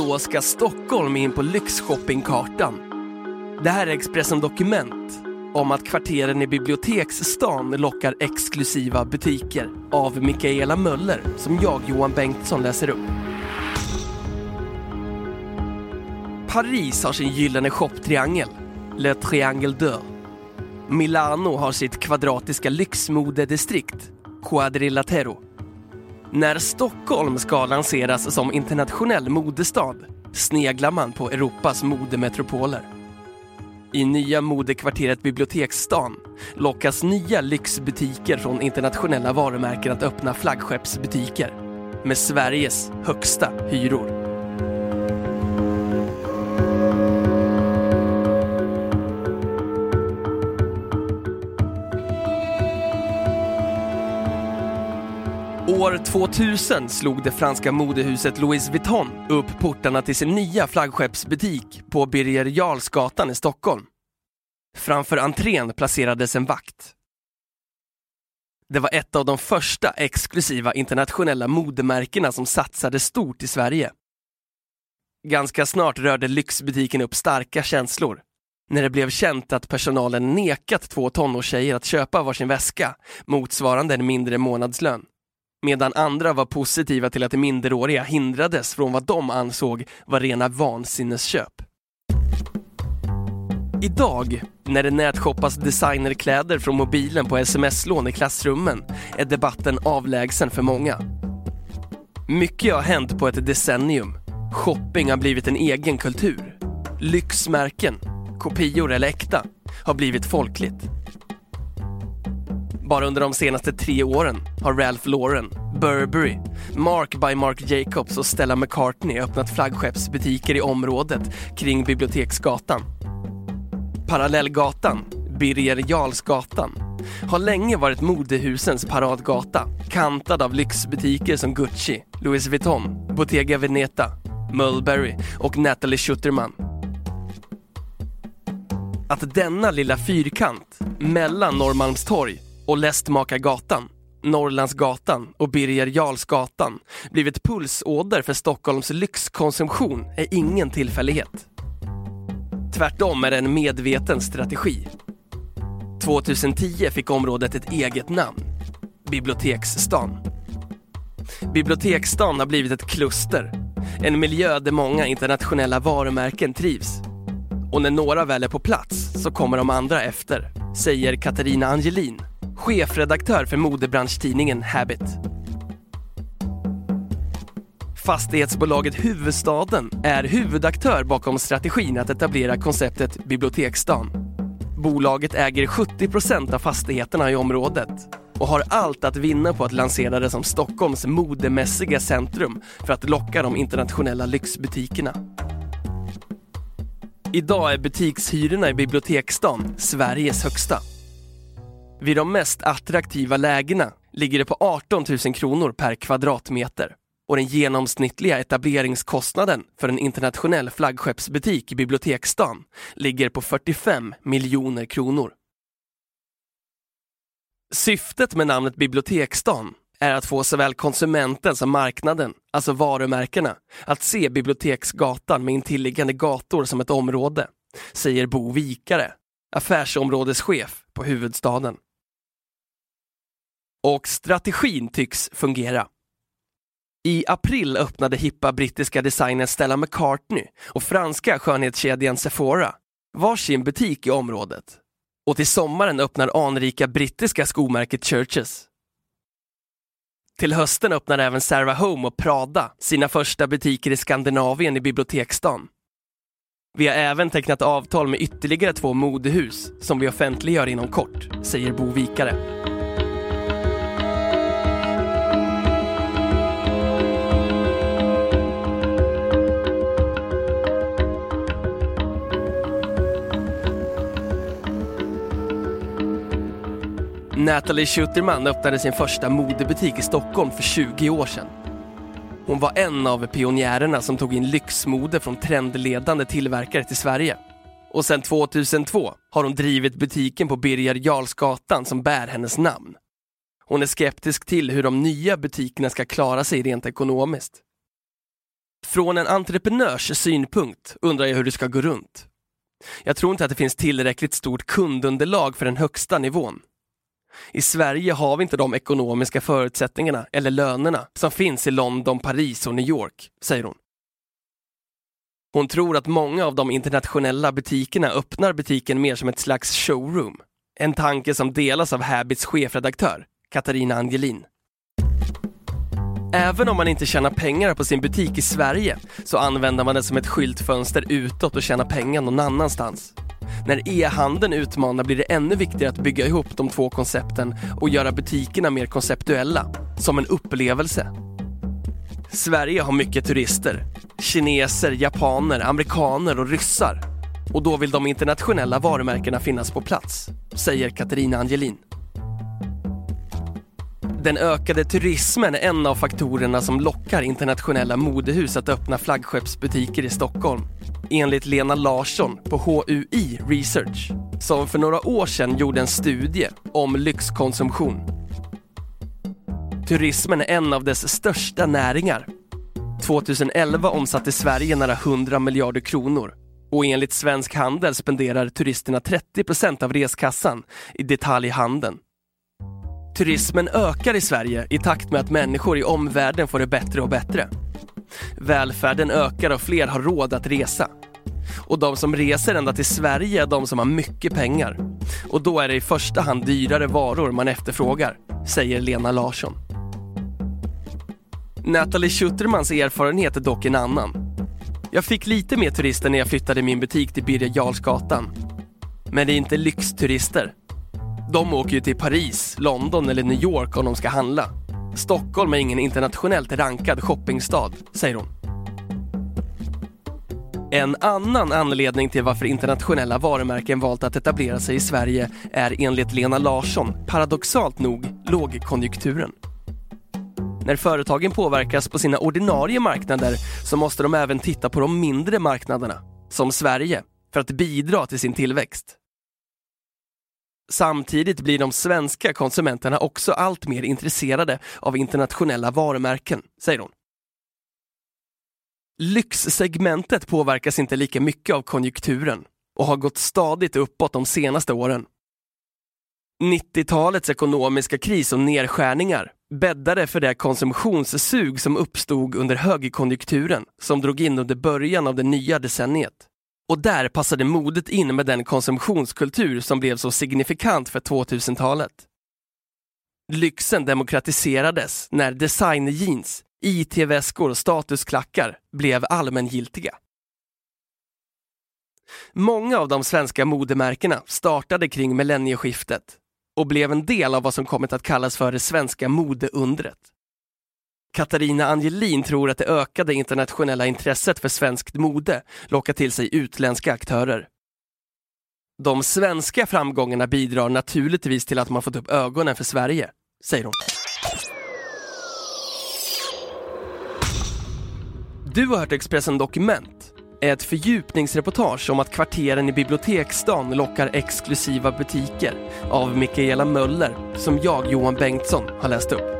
Så ska Stockholm in på lyxshoppingkartan. Det här är Expressen Dokument om att kvarteren i Biblioteksstan lockar exklusiva butiker av Mikaela Möller som jag, Johan Bengtsson, läser upp. Paris har sin gyllene shoptriangel, Le Triangle d'Or. Milano har sitt kvadratiska lyxmodedistrikt, Quadrilatero. När Stockholm ska lanseras som internationell modestad sneglar man på Europas modemetropoler. I nya modekvarteret Biblioteksstan lockas nya lyxbutiker från internationella varumärken att öppna flaggskeppsbutiker med Sveriges högsta hyror. År 2000 slog det franska modehuset Louis Vuitton upp portarna till sin nya flaggskeppsbutik på Birger Jarlsgatan i Stockholm. Framför entrén placerades en vakt. Det var ett av de första exklusiva internationella modemärkena som satsade stort i Sverige. Ganska snart rörde lyxbutiken upp starka känslor när det blev känt att personalen nekat två tonårstjejer att köpa varsin väska motsvarande en mindre månadslön medan andra var positiva till att de minderåriga hindrades från vad de ansåg var rena vansinnesköp. Idag, när det nätshoppas designerkläder från mobilen på sms-lån i klassrummen, är debatten avlägsen för många. Mycket har hänt på ett decennium. Shopping har blivit en egen kultur. Lyxmärken, kopior eller äkta, har blivit folkligt. Bara under de senaste tre åren har Ralph Lauren, Burberry, Mark by Mark Jacobs och Stella McCartney öppnat flaggskeppsbutiker i området kring Biblioteksgatan. Parallellgatan, Birger Jarlsgatan, har länge varit modehusens paradgata, kantad av lyxbutiker som Gucci, Louis Vuitton, Bottega Veneta, Mulberry och Natalie Schutterman. Att denna lilla fyrkant mellan Norrmalmstorg och Lästmakargatan, Norrlandsgatan och Birger Jarlsgatan blivit pulsåder för Stockholms lyxkonsumtion är ingen tillfällighet. Tvärtom är det en medveten strategi. 2010 fick området ett eget namn, Biblioteksstan. Biblioteksstan har blivit ett kluster, en miljö där många internationella varumärken trivs. Och när några väl är på plats så kommer de andra efter, säger Katarina Angelin, chefredaktör för modebranschtidningen Habit. Fastighetsbolaget Huvudstaden är huvudaktör bakom strategin att etablera konceptet Biblioteksstan. Bolaget äger 70% av fastigheterna i området och har allt att vinna på att lansera det som Stockholms modemässiga centrum för att locka de internationella lyxbutikerna. Idag är butikshyrorna i Biblioteksstan Sveriges högsta. Vid de mest attraktiva lägena ligger det på 18 000 kronor per kvadratmeter och den genomsnittliga etableringskostnaden för en internationell flaggskeppsbutik i Biblioteksstan ligger på 45 miljoner kronor. Syftet med namnet Biblioteksstan är att få såväl konsumenten som marknaden, alltså varumärkena, att se Biblioteksgatan med intilliggande gator som ett område, säger Bo Vikare, affärsområdeschef på huvudstaden. Och strategin tycks fungera. I april öppnade hippa brittiska designern Stella McCartney och franska skönhetskedjan Sephora varsin butik i området. Och till sommaren öppnar anrika brittiska skomärket Churches. Till hösten öppnar även Sarah Home och Prada sina första butiker i Skandinavien i Biblioteksstan. Vi har även tecknat avtal med ytterligare två modehus som vi offentliggör inom kort, säger Bo Vikare. Natalie Schuterman öppnade sin första modebutik i Stockholm för 20 år sedan. Hon var en av pionjärerna som tog in lyxmode från trendledande tillverkare till Sverige. Och sedan 2002 har hon drivit butiken på Birger Jarlsgatan som bär hennes namn. Hon är skeptisk till hur de nya butikerna ska klara sig rent ekonomiskt. Från en entreprenörs synpunkt undrar jag hur det ska gå runt. Jag tror inte att det finns tillräckligt stort kundunderlag för den högsta nivån. I Sverige har vi inte de ekonomiska förutsättningarna eller lönerna som finns i London, Paris och New York, säger hon. Hon tror att många av de internationella butikerna öppnar butiken mer som ett slags showroom. En tanke som delas av Habits chefredaktör, Katarina Angelin. Även om man inte tjänar pengar på sin butik i Sverige så använder man det som ett skyltfönster utåt och tjänar pengar någon annanstans. När e-handeln utmanar blir det ännu viktigare att bygga ihop de två koncepten och göra butikerna mer konceptuella, som en upplevelse. Sverige har mycket turister. Kineser, japaner, amerikaner och ryssar. Och då vill de internationella varumärkena finnas på plats, säger Katarina Angelin. Den ökade turismen är en av faktorerna som lockar internationella modehus att öppna flaggskeppsbutiker i Stockholm. Enligt Lena Larsson på HUI Research, som för några år sedan gjorde en studie om lyxkonsumtion. Turismen är en av dess största näringar. 2011 omsatte Sverige nära 100 miljarder kronor och enligt Svensk Handel spenderar turisterna 30 procent av reskassan i detaljhandeln. Turismen ökar i Sverige i takt med att människor i omvärlden får det bättre och bättre. Välfärden ökar och fler har råd att resa. Och de som reser ända till Sverige är de som har mycket pengar. Och då är det i första hand dyrare varor man efterfrågar, säger Lena Larsson. Natalie Schuttermans erfarenhet är dock en annan. Jag fick lite mer turister när jag flyttade min butik till Birger Jarlsgatan. Men det är inte lyxturister. De åker ju till Paris, London eller New York om de ska handla. Stockholm är ingen internationellt rankad shoppingstad, säger hon. En annan anledning till varför internationella varumärken valt att etablera sig i Sverige är enligt Lena Larsson paradoxalt nog lågkonjunkturen. När företagen påverkas på sina ordinarie marknader så måste de även titta på de mindre marknaderna, som Sverige, för att bidra till sin tillväxt. Samtidigt blir de svenska konsumenterna också allt mer intresserade av internationella varumärken, säger hon. Lyxsegmentet påverkas inte lika mycket av konjunkturen och har gått stadigt uppåt de senaste åren. 90-talets ekonomiska kris och nedskärningar bäddade för det konsumtionssug som uppstod under högkonjunkturen som drog in under början av det nya decenniet. Och där passade modet in med den konsumtionskultur som blev så signifikant för 2000-talet. Lyxen demokratiserades när designjeans, IT-väskor och statusklackar blev allmängiltiga. Många av de svenska modemärkena startade kring millennieskiftet och blev en del av vad som kommit att kallas för det svenska modeundret. Katarina Angelin tror att det ökade internationella intresset för svenskt mode lockar till sig utländska aktörer. De svenska framgångarna bidrar naturligtvis till att man fått upp ögonen för Sverige, säger hon. Du har hört Expressen Dokument, ett fördjupningsreportage om att kvarteren i Biblioteksstan lockar exklusiva butiker av Mikaela Möller, som jag, Johan Bengtsson, har läst upp.